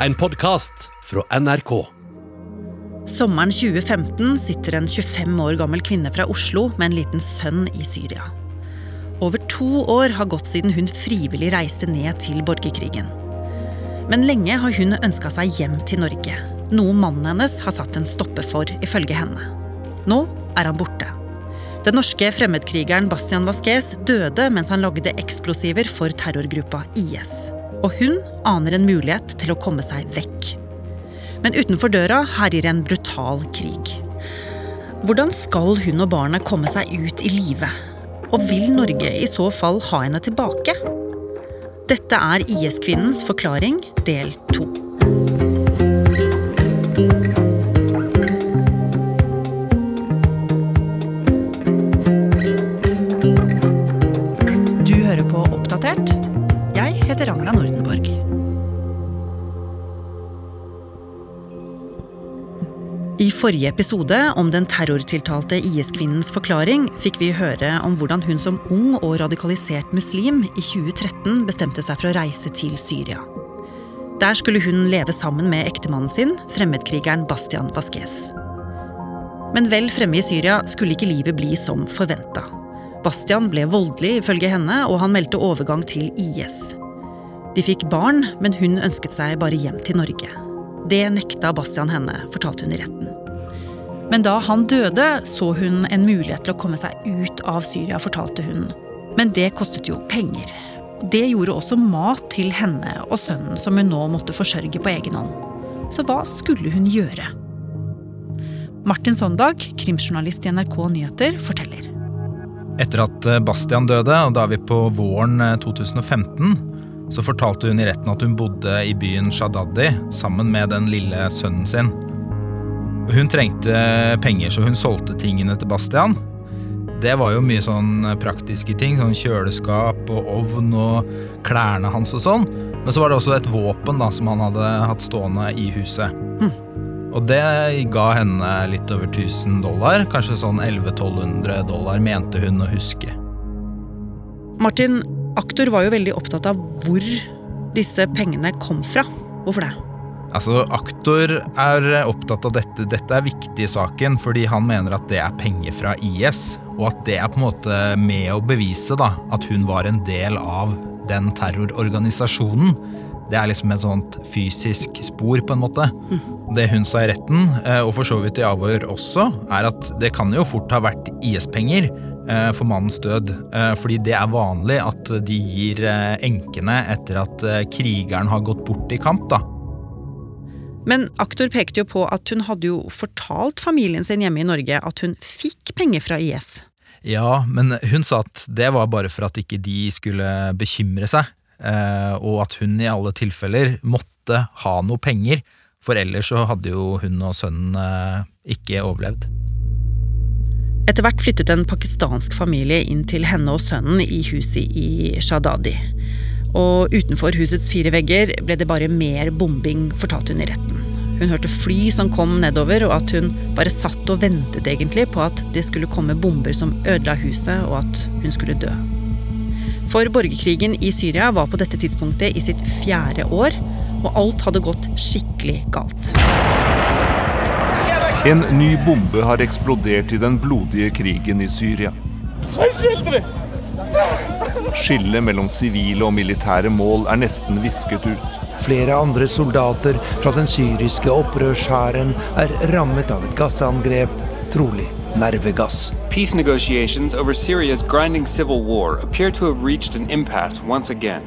en podkast fra NRK. Sommeren 2015 sitter en 25 år gammel kvinne fra Oslo med en liten sønn i Syria. Over to år har gått siden hun frivillig reiste ned til borgerkrigen. Men lenge har hun ønska seg hjem til Norge. Noe mannen hennes har satt en stopper for, ifølge henne. Nå er han borte. Den norske fremmedkrigeren Bastian Vasques døde mens han lagde eksplosiver for terrorgruppa IS. Og hun aner en mulighet til å komme seg vekk. Men utenfor døra herjer en brutal krig. Hvordan skal hun og barnet komme seg ut i live? Og vil Norge i så fall ha henne tilbake? Dette er IS-kvinnens forklaring del to. Forrige episode om den terrortiltalte IS-kvinnens forklaring fikk vi høre om hvordan hun som ung og radikalisert muslim i 2013 bestemte seg for å reise til Syria. Der skulle hun leve sammen med ektemannen sin, fremmedkrigeren Bastian Vasquez. Men vel fremme i Syria skulle ikke livet bli som forventa. Bastian ble voldelig, ifølge henne, og han meldte overgang til IS. De fikk barn, men hun ønsket seg bare hjem til Norge. Det nekta Bastian henne, fortalte hun i retten. Men da han døde, så hun en mulighet til å komme seg ut av Syria, fortalte hun. Men det kostet jo penger. Det gjorde også mat til henne og sønnen, som hun nå måtte forsørge på egen hånd. Så hva skulle hun gjøre? Martin Sondag, krimjournalist i NRK Nyheter, forteller. Etter at eh, Bastian døde, og da er vi på våren eh, 2015, så fortalte hun i retten at hun bodde i byen Shadadi sammen med den lille sønnen sin. Hun trengte penger, så hun solgte tingene til Bastian. Det var jo mye sånn praktiske ting, sånn kjøleskap og ovn og klærne hans og sånn. Men så var det også et våpen da, som han hadde hatt stående i huset. Og det ga henne litt over 1000 dollar, kanskje sånn 1100-1200 dollar, mente hun å huske. Martin, aktor var jo veldig opptatt av hvor disse pengene kom fra. Hvorfor det? Altså, Aktor er opptatt av dette. Dette er viktig i saken, fordi han mener at det er penger fra IS. Og at det er på en måte med å bevise da, at hun var en del av den terrororganisasjonen. Det er liksom et sånt fysisk spor, på en måte. Det hun sa i retten, eh, og for så vidt i avhør også, er at det kan jo fort ha vært IS-penger eh, for mannens død. eh, Fordi det er vanlig at de gir enkene etter at krigeren har gått bort i kamp, da. Men aktor pekte jo på at hun hadde jo fortalt familien sin hjemme i Norge at hun fikk penger fra IS. Ja, men hun sa at det var bare for at ikke de skulle bekymre seg, eh, og at hun i alle tilfeller måtte ha noe penger, for ellers så hadde jo hun og sønnen eh, ikke overlevd. Etter hvert flyttet en pakistansk familie inn til henne og sønnen i huset i Shadadi. Og utenfor husets fire vegger ble det bare mer bombing, fortalte hun i retten. Hun hørte fly som kom nedover, og at hun bare satt og ventet egentlig på at det skulle komme bomber som ødela huset, og at hun skulle dø. For borgerkrigen i Syria var på dette tidspunktet i sitt fjerde år, og alt hadde gått skikkelig galt. En ny bombe har eksplodert i den blodige krigen i Syria. Skillet mellom sivile og militære mål er nesten visket ut. Flere andre soldater fra den syriske opprørshæren er rammet av et gassangrep, trolig nervegass. Peace negotiations over Syria's grinding civil war appear to have reached an impasse once again.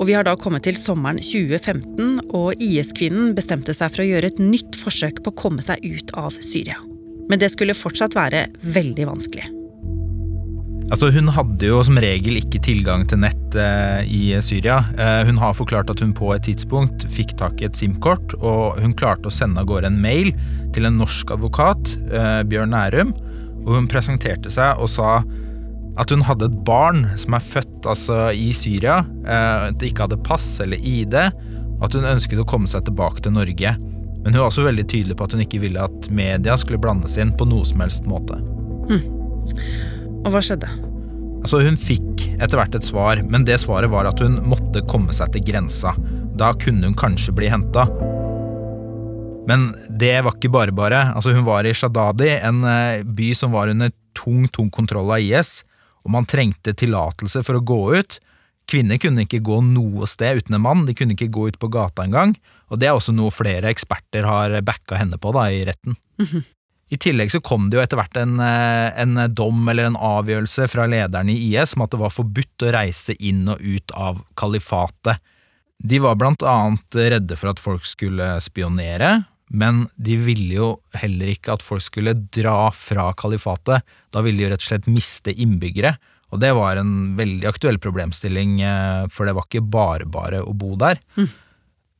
Og vi har da kommet til sommeren 2015, og IS-kvinnen bestemte seg for å gjøre et nytt forsøk på å komme seg ut av Syria. Men det skulle fortsatt være veldig vanskelig. Altså, hun hadde jo som regel ikke tilgang til nett eh, i Syria. Eh, hun har forklart at hun på et tidspunkt fikk tak i et SIM-kort, og hun klarte å sende av gårde en mail til en norsk advokat, eh, Bjørn Nærum, og hun presenterte seg og sa at hun hadde et barn som er født altså, i Syria, eh, at det ikke hadde pass eller ID, og at hun ønsket å komme seg tilbake til Norge. Men hun var også veldig tydelig på at hun ikke ville at media skulle blandes inn på noe som helst måte. Og hva skjedde? Altså Hun fikk etter hvert et svar, men det svaret var at hun måtte komme seg til grensa. Da kunne hun kanskje bli henta. Men det var ikke bare bare. Altså Hun var i Shadadi, en eh, by som var under tung, tung kontroll av IS, og man trengte tillatelse for å gå ut. Kvinner kunne ikke gå noe sted uten en mann, de kunne ikke gå ut på gata engang. Og det er også noe flere eksperter har backa henne på da, i retten. I tillegg så kom det jo etter hvert en, eh, en dom eller en avgjørelse fra lederen i IS om at det var forbudt å reise inn og ut av kalifatet. De var blant annet redde for at folk skulle spionere, men de ville jo heller ikke at folk skulle dra fra kalifatet. Da ville de jo rett og slett miste innbyggere, og det var en veldig aktuell problemstilling, eh, for det var ikke bare bare å bo der. Mm.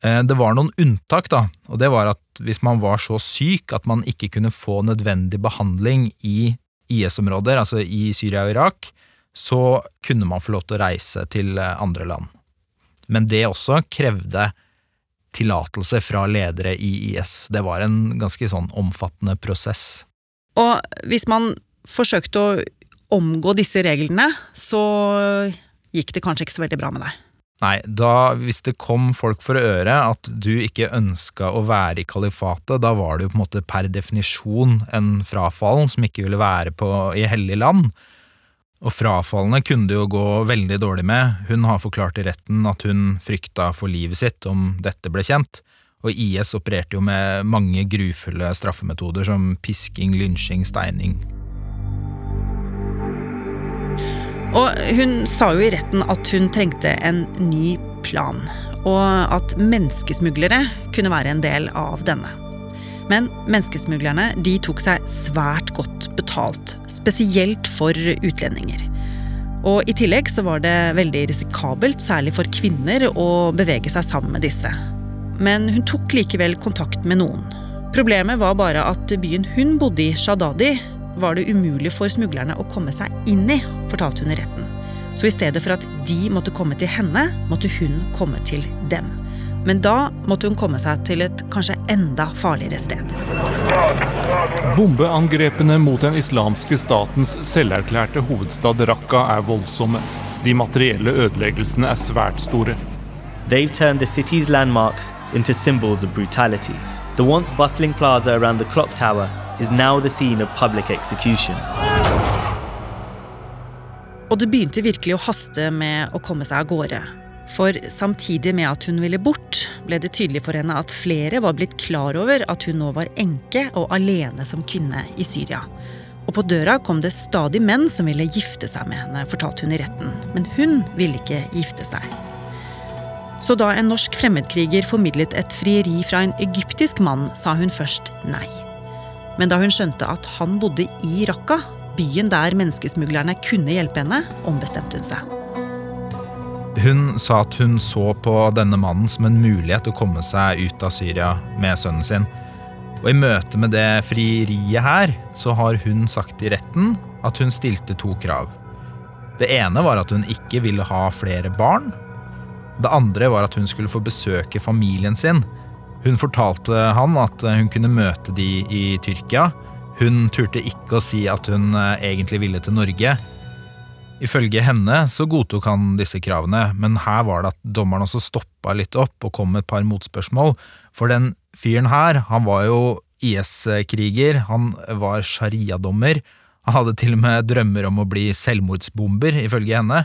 Det var noen unntak, da, og det var at hvis man var så syk at man ikke kunne få nødvendig behandling i IS-områder, altså i Syria og Irak, så kunne man få lov til å reise til eh, andre land. Men det også krevde tillatelse fra ledere i IS. Det var en ganske sånn omfattende prosess. Og hvis man forsøkte å omgå disse reglene, så gikk det kanskje ikke så veldig bra med deg? Nei, da hvis det kom folk for øre at du ikke ønska å være i kalifatet, da var du på en måte per definisjon en frafallen som ikke ville være på, i hellig land. Og frafallene kunne det jo gå veldig dårlig med. Hun har forklart i retten at hun frykta for livet sitt om dette ble kjent, og IS opererte jo med mange grufulle straffemetoder som pisking, lynsjing, steining. Og hun sa jo i retten at hun trengte en ny plan, og at menneskesmuglere kunne være en del av denne. Men menneskesmuglerne de tok seg svært godt betalt, spesielt for utlendinger. Og I tillegg så var det veldig risikabelt, særlig for kvinner, å bevege seg sammen med disse. Men hun tok likevel kontakt med noen. Problemet var bare at byen hun bodde i, Shadadi, var det umulig for smuglerne å komme seg inn i, fortalte hun i retten. Så i stedet for at de måtte komme til henne, måtte hun komme til dem. Men da måtte hun komme seg til et kanskje enda farligere sted. Bombeangrepene mot den islamske statens selverklærte hovedstad Raqqa er voldsomme. De materielle ødeleggelsene er svært store. They've turned the city's landmarks into symbols of brutality. The once bustling plaza around the clock tower is now the scene of public executions. Og det begynte virkelig å haste med å komme seg av gårde. For samtidig med at hun ville bort, ble det tydelig for henne at flere var blitt klar over at hun nå var enke og alene som kvinne i Syria. Og på døra kom det stadig menn som ville gifte seg med henne, fortalte hun i retten. Men hun ville ikke gifte seg. Så da en norsk fremmedkriger formidlet et frieri fra en egyptisk mann, sa hun først nei. Men da hun skjønte at han bodde i Raqqa, byen der menneskesmuglerne kunne hjelpe henne, ombestemte hun seg. Hun sa at hun så på denne mannen som en mulighet til å komme seg ut av Syria med sønnen sin. Og I møte med det frieriet her, så har hun sagt i retten at hun stilte to krav. Det ene var at hun ikke ville ha flere barn. Det andre var at hun skulle få besøke familien sin. Hun fortalte han at hun kunne møte de i Tyrkia. Hun turte ikke å si at hun eh, egentlig ville til Norge, Ifølge henne så godtok han disse kravene, men her var det at dommeren også stoppa litt opp og kom med et par motspørsmål. For den fyren her, han var jo IS-kriger, han var sharia-dommer. Han hadde til og med drømmer om å bli selvmordsbomber, ifølge henne.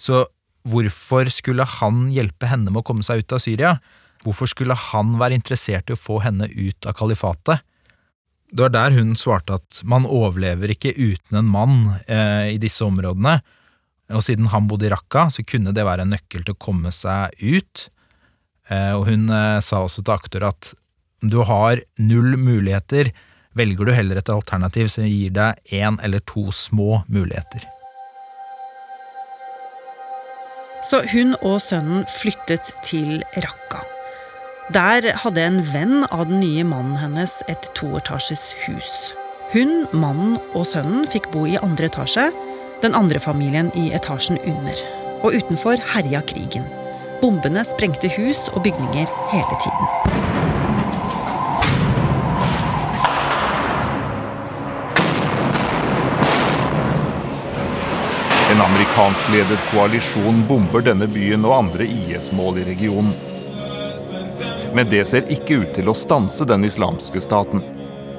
Så hvorfor skulle han hjelpe henne med å komme seg ut av Syria? Hvorfor skulle han være interessert i å få henne ut av kalifatet? Det var der hun svarte at man overlever ikke uten en mann eh, i disse områdene, og siden han bodde i Raqqa, så kunne det være en nøkkel til å komme seg ut. Eh, og hun eh, sa også til aktor at du har null muligheter, velger du heller et alternativ som gir deg én eller to små muligheter. Så hun og sønnen flyttet til Raqqa. Der hadde en venn av den nye mannen hennes et toetasjes hus. Hun, mannen og sønnen fikk bo i andre etasje, den andre familien i etasjen under. Og utenfor herja krigen. Bombene sprengte hus og bygninger hele tiden. En amerikanskledet koalisjon bomber denne byen og andre IS-mål i regionen. Men det ser ikke ut til å stanse den islamske staten.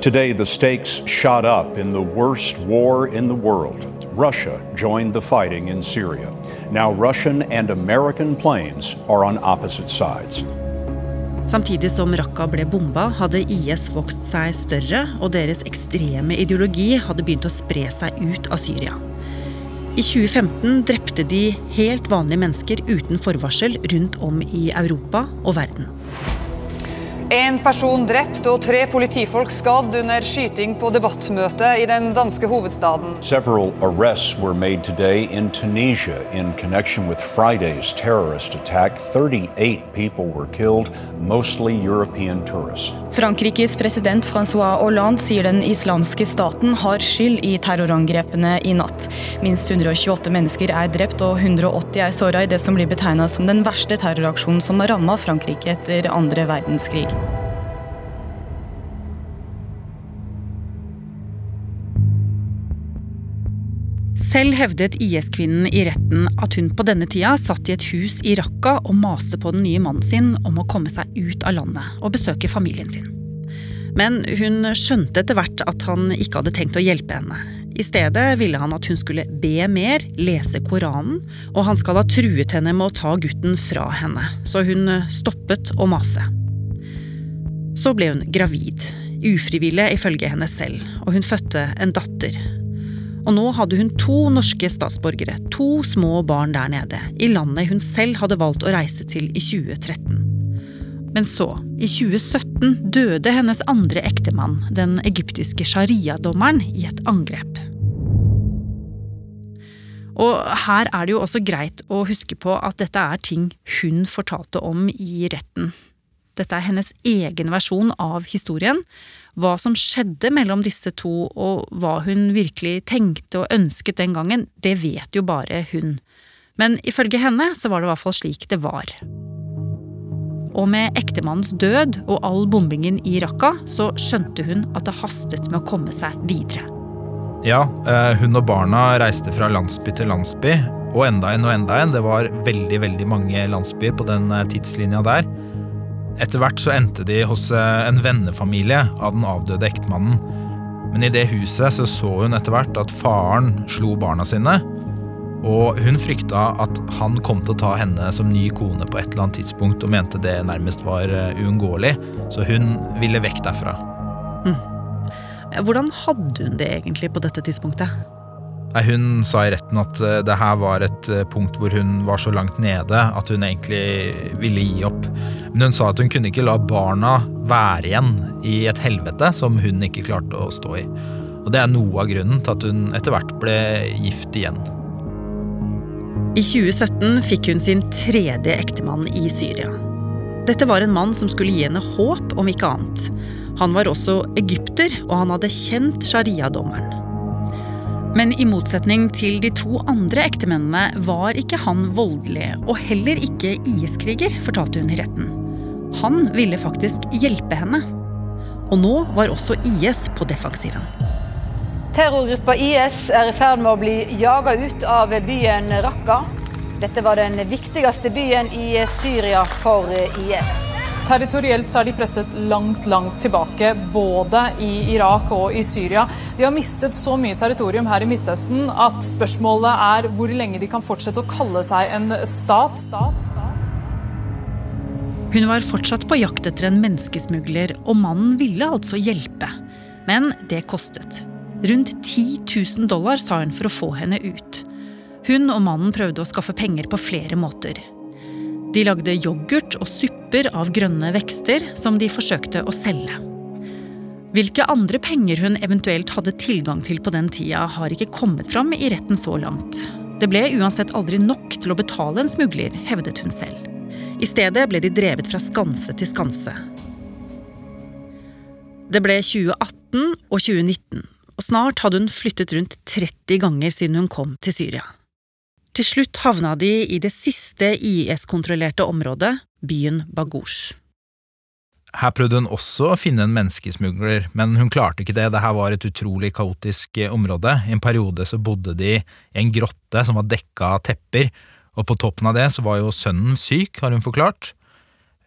Today, the stakes shot up in the worst war in the world. Russia joined the fighting in Syria. Now, Russian and American planes are on opposite sides. Samtidig som Raqqa ble bomba, hadde IS vokst seg større, og deres ekstreme ideologi hadde begynt å spre seg ut av Syria. I 2015 drepte de helt vanlige mennesker uten forvarsel rundt om i Europa og verden. En person drept og tre politifolk skadd under skyting på debattmøte i den danske hovedstaden. Several arrests were made today in Tunisia in connection with Friday's terrorist attack. 38 people were killed, mostly European tourists. Frankrikes president Francois Hollande sier den islamske staten har skyld i terrorangrepene i natt. Minst 128 mennesker er drept og 180 er såra i det som blir betegna som den verste terroraksjonen som har ramma Frankrike etter andre verdenskrig. Selv hevdet IS-kvinnen i retten at hun på denne tida satt i et hus i Raqqa og maste på den nye mannen sin om å komme seg ut av landet og besøke familien sin. Men hun skjønte etter hvert at han ikke hadde tenkt å hjelpe henne. I stedet ville han at hun skulle be mer, lese Koranen, og han skal ha truet henne med å ta gutten fra henne, så hun stoppet å mase. Så ble hun gravid, ufrivillig ifølge henne selv, og hun fødte en datter. Og nå hadde hun to norske statsborgere, to små barn der nede, i landet hun selv hadde valgt å reise til i 2013. Men så, i 2017, døde hennes andre ektemann, den egyptiske sharia-dommeren, i et angrep. Og her er det jo også greit å huske på at dette er ting hun fortalte om i retten. Dette er hennes egen versjon av historien, hva som skjedde mellom disse to, og hva hun virkelig tenkte og ønsket den gangen, det vet jo bare hun. Men ifølge henne så var det i hvert fall slik det var. Og med ektemannens død og all bombingen i Raqqa, så skjønte hun at det hastet med å komme seg videre. Ja, eh, hun og barna reiste fra landsby til landsby, og enda en og enda en. Det var veldig, veldig mange landsbyer på den eh, tidslinja der. Etter hvert så endte de hos eh, en vennefamilie av den avdøde ektemannen. Men i det huset så, så hun etter hvert at faren slo barna sine. Og hun frykta at han kom til å ta henne som ny kone på et eller annet tidspunkt, og mente det nærmest var eh, uunngåelig, så hun ville vekk derfra. Mm. Hvordan hadde hun det egentlig på dette tidspunktet? Hun sa i retten at eh, det her var et eh, punkt hvor hun var så langt nede at hun egentlig ville gi opp. Men hun sa at hun kunne ikke la barna være igjen i et helvete som hun ikke klarte å stå i. Og det er noe av grunnen til at hun etter hvert ble gift igjen. I 2017 fikk hun sin tredje ektemann i Syria. Dette var en mann som skulle gi henne håp, om ikke annet. Han var også egypter, og han hadde kjent sharia-dommeren. Men i motsetning til de to andre ektemennene var ikke han voldelig, og heller ikke IS-kriger, fortalte hun i retten. Han ville faktisk hjelpe henne. Og nå var også IS på defensiven. Terrorgruppa IS er i ferd med å bli jaga ut av byen Raqqa. Dette var den viktigste byen i Syria for IS. Territorielt så er de presset langt, langt tilbake, både i Irak og i Syria. De har mistet så mye territorium her i Midtøsten at spørsmålet er hvor lenge de kan fortsette å kalle seg en stat. stat. Hun var fortsatt på jakt etter en menneskesmugler, og mannen ville altså hjelpe. Men det kostet. Rundt 10 000 dollar sa hun for å få henne ut. Hun og mannen prøvde å skaffe penger på flere måter. De lagde yoghurt og supper av grønne vekster som de forsøkte å selge. Hvilke andre penger hun eventuelt hadde tilgang til på den tida, har ikke kommet fram i retten så langt. Det ble uansett aldri nok til å betale en smugler, hevdet hun selv. I stedet ble de drevet fra skanse til skanse. Det ble 2018 og 2019, og snart hadde hun flyttet rundt 30 ganger siden hun kom til Syria. Til slutt havna de i det siste IS-kontrollerte området, byen Baghosh. Her prøvde hun også å finne en menneskesmugler, men hun klarte ikke det. Dette var et utrolig kaotisk eh, område. I en periode så bodde de i en grotte som var dekka av tepper, og på toppen av det så var jo sønnen syk, har hun forklart.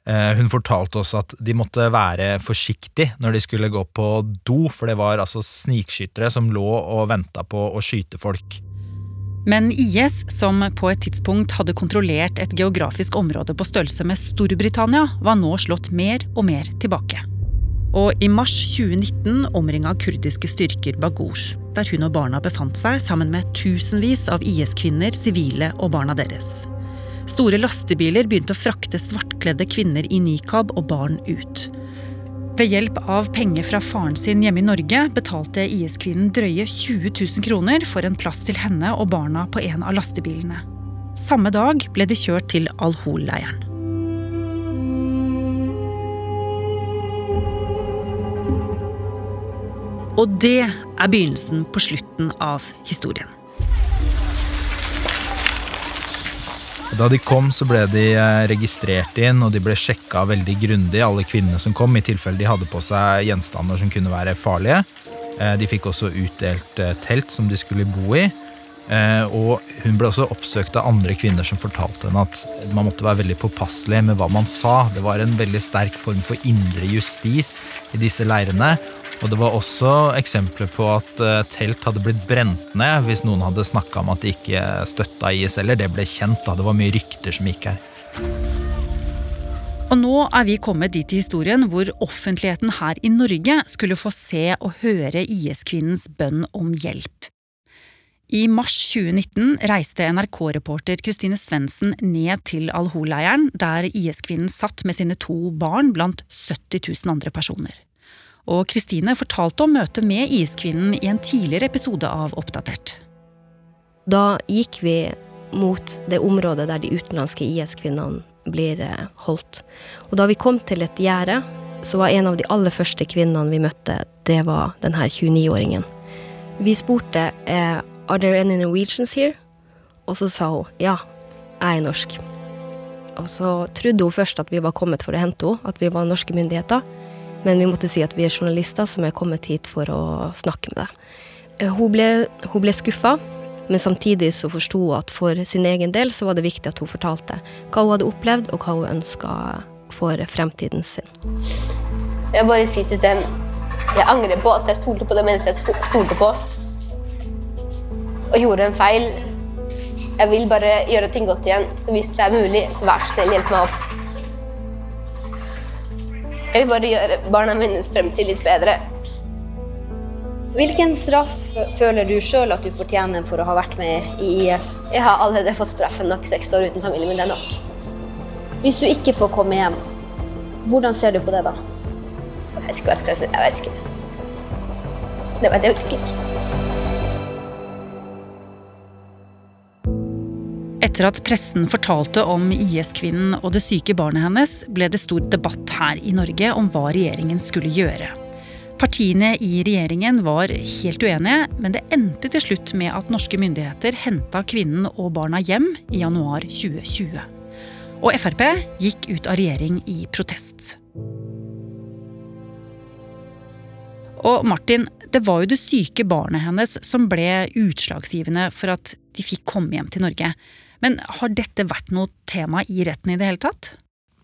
Eh, hun fortalte oss at de måtte være forsiktige når de skulle gå på do, for det var altså snikskyttere som lå og venta på å skyte folk. Men IS, som på et tidspunkt hadde kontrollert et geografisk område på størrelse med Storbritannia, var nå slått mer og mer tilbake. Og i mars 2019 omringa kurdiske styrker Baghosh, der hun og barna befant seg sammen med tusenvis av IS-kvinner, sivile og barna deres. Store lastebiler begynte å frakte svartkledde kvinner i nikab og barn ut. Ved hjelp av penger fra faren sin hjemme i Norge betalte IS-kvinnen drøye 20 000 kroner for en plass til henne og barna på en av lastebilene. Samme dag ble de kjørt til Al-Hol-leiren. Og det er begynnelsen på slutten av historien. Da de kom, så ble de eh, registrert inn, og de ble sjekka veldig grundig, alle kvinnene som kom, i tilfelle de hadde på seg gjenstander som kunne være farlige. Eh, de fikk også utdelt eh, telt som de skulle bo i. Og hun ble også oppsøkt av andre kvinner som fortalte henne at man måtte være veldig påpasselig med hva man sa. Det var en veldig sterk form for indre justis i disse leirene, og det var også eksempler på at eh, telt hadde blitt brent ned hvis noen hadde snakka om at de ikke støtta IS, eller det ble kjent. da, Det var mye rykter som gikk her. Og nå er vi kommet dit i historien hvor offentligheten her i Norge skulle få se og høre IS-kvinnens bønn om hjelp. I mars 2019 reiste NRK-reporter Kristine Svendsen ned til Al-Hol-leiren, der IS-kvinnen satt med sine to barn blant 70 000 andre personer og Kristine fortalte om møtet med iskvinnen i en tidligere episode av Oppdatert. Da gikk vi mot det området der de utenlandske IS-kvinnene blir eh, holdt. Og da vi kom til et gjerde, så var en av de aller første kvinnene vi møtte, det var denne 29-åringen. Vi spurte eh, Are there any Norwegians here? Og så sa hun ja, jeg er norsk. Og så trodde hun først at vi var kommet for å hente henne, at vi var norske myndigheter. Men vi måtte si at vi er journalister som er kommet hit for å snakke med deg. Eh, hun ble, hun ble skuffa, men samtidig så forsto hun at for sin egen del så var det viktig at hun fortalte hva hun hadde opplevd, og hva hun ønska for fremtiden sin. Jeg bare sier til dem jeg angrer på at jeg stolte på det mennesket jeg stolte på, og gjorde en feil. Jeg vil bare gjøre ting godt igjen, så hvis det er mulig, så vær så snill, hjelp meg opp. Jeg vil bare gjøre barna mines fremtid litt bedre. Hvilken straff føler du sjøl at du fortjener for å ha vært med i IS? Jeg har allerede fått straffen nok. Seks år uten familie, men det er nok. Hvis du ikke får komme hjem, hvordan ser du på det da? Jeg vet ikke hva jeg skal si. Jeg vet ikke. Det vet jeg ikke. Etter at pressen fortalte om IS-kvinnen og det syke barnet hennes, ble det stor debatt her i Norge om hva regjeringen skulle gjøre. Partiene i regjeringen var helt uenige, men det endte til slutt med at norske myndigheter henta kvinnen og barna hjem i januar 2020. Og Frp gikk ut av regjering i protest. Og Martin, det var jo det syke barnet hennes som ble utslagsgivende for at de fikk komme hjem til Norge. Men har dette vært noe tema i retten i det hele tatt?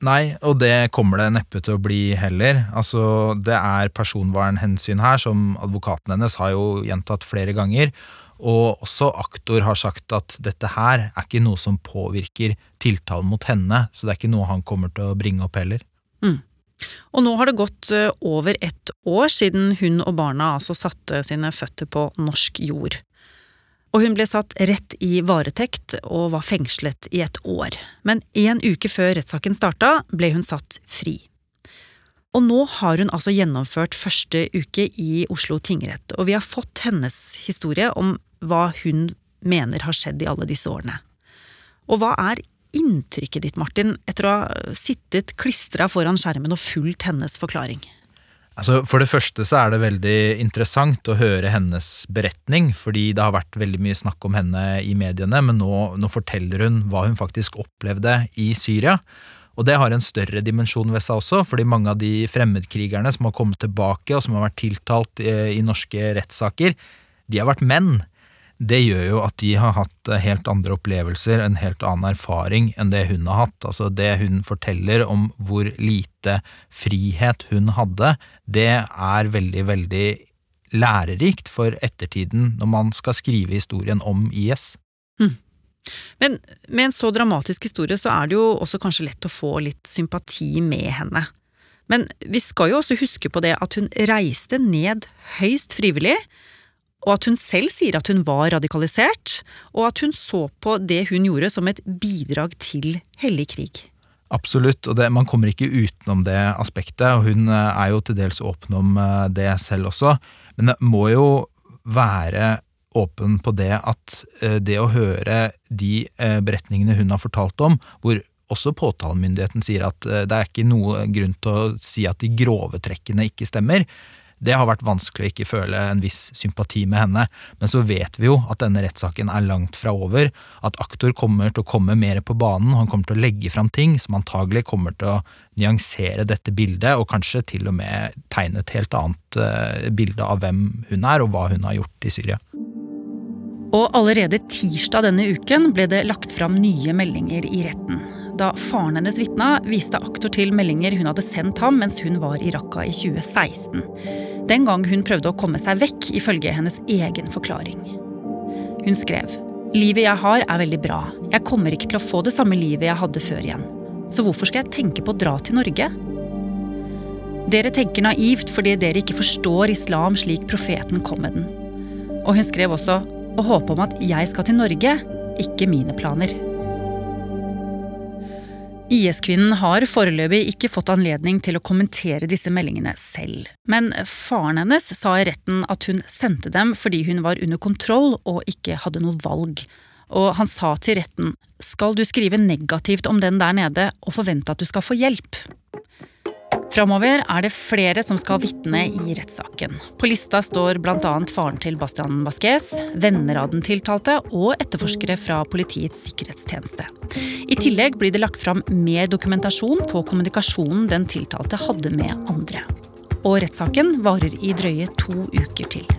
Nei, og det kommer det neppe til å bli heller. Altså, det er personvernhensyn her, som advokaten hennes har jo gjentatt flere ganger. Og også aktor har sagt at dette her er ikke noe som påvirker tiltalen mot henne, så det er ikke noe han kommer til å bringe opp heller. Mm. Og nå har det gått eh, over ett år siden hun og barna altså satte sine føtter på norsk jord. Og hun ble satt rett i varetekt og var fengslet i et år. Men en uke før rettssaken starta, ble hun satt fri. Og nå har hun altså gjennomført første uke i Oslo tingrett, og vi har fått hennes historie om hva hun mener har skjedd i alle disse årene. Og hva er inntrykket ditt, Martin, etter å ha sittet klistra foran skjermen og fulgt hennes forklaring? Altså, for det første så er det veldig interessant å høre hennes beretning, fordi det har vært veldig mye snakk om henne i mediene, men nå, nå forteller hun hva hun faktisk opplevde i Syria. Og det har en større dimensjon ved seg også, fordi mange av de fremmedkrigerne som har kommet tilbake, og som har vært tiltalt i norske rettssaker, de har vært menn. Det gjør jo at de har hatt helt andre opplevelser, en helt annen erfaring enn det hun har hatt. Altså det hun forteller om hvor lite frihet hun hadde, det er veldig, veldig lærerikt for ettertiden når man skal skrive historien om IS. Mm. Men med en så dramatisk historie så er det jo også kanskje lett å få litt sympati med henne. Men vi skal jo også huske på det at hun reiste ned høyst frivillig, og at hun selv sier at hun var radikalisert, og at hun så på det hun gjorde som et bidrag til hellig krig. Absolutt, og det, man kommer ikke utenom det aspektet, og hun eh, er jo til dels åpen om eh, det selv også, men det må jo være åpen på det at eh, det å høre de beretningene hun har fortalt om, hvor også påtalemyndigheten sier at det er ikke noe grunn til å si at de grove trekkene ikke stemmer, det har vært vanskelig å ikke føle en viss sympati med henne, men så vet vi jo at denne rettssaken er langt fra over, at aktor kommer til å komme mer på banen, han kommer til å legge fram ting som antagelig kommer til å nyansere dette bildet, og kanskje til og med tegne et helt annet uh, bilde av hvem hun er, og hva hun har gjort i Syria. Og allerede tirsdag denne uken ble det lagt fram nye meldinger i retten. Da faren hennes vitna, viste aktor til meldinger hun hadde sendt ham mens hun var i Raqqa i 2016. Den gang hun prøvde å komme seg vekk, ifølge hennes egen forklaring. Hun skrev Livet jeg har, er veldig bra. Jeg kommer ikke til å få det samme livet jeg hadde før igjen. Så hvorfor skal jeg tenke på å dra til Norge? Dere tenker naivt fordi dere ikke forstår islam slik profeten kom med den. Og hun skrev også å håpe om at jeg skal til Norge, ikke mine planer. IS-kvinnen har foreløpig ikke fått anledning til å kommentere disse meldingene selv, men faren hennes sa i retten at hun sendte dem fordi hun var under kontroll og ikke hadde noe valg. Og han sa til retten skal du skrive negativt om den der nede og forvente at du skal få hjelp? Framover er det flere som skal vitne i rettssaken. På lista står bl.a. faren til Bastian Vasques, venner av den tiltalte og etterforskere fra Politiets sikkerhetstjeneste. I tillegg blir det lagt fram mer dokumentasjon på kommunikasjonen den tiltalte hadde med andre. Og rettssaken varer i drøye to uker til.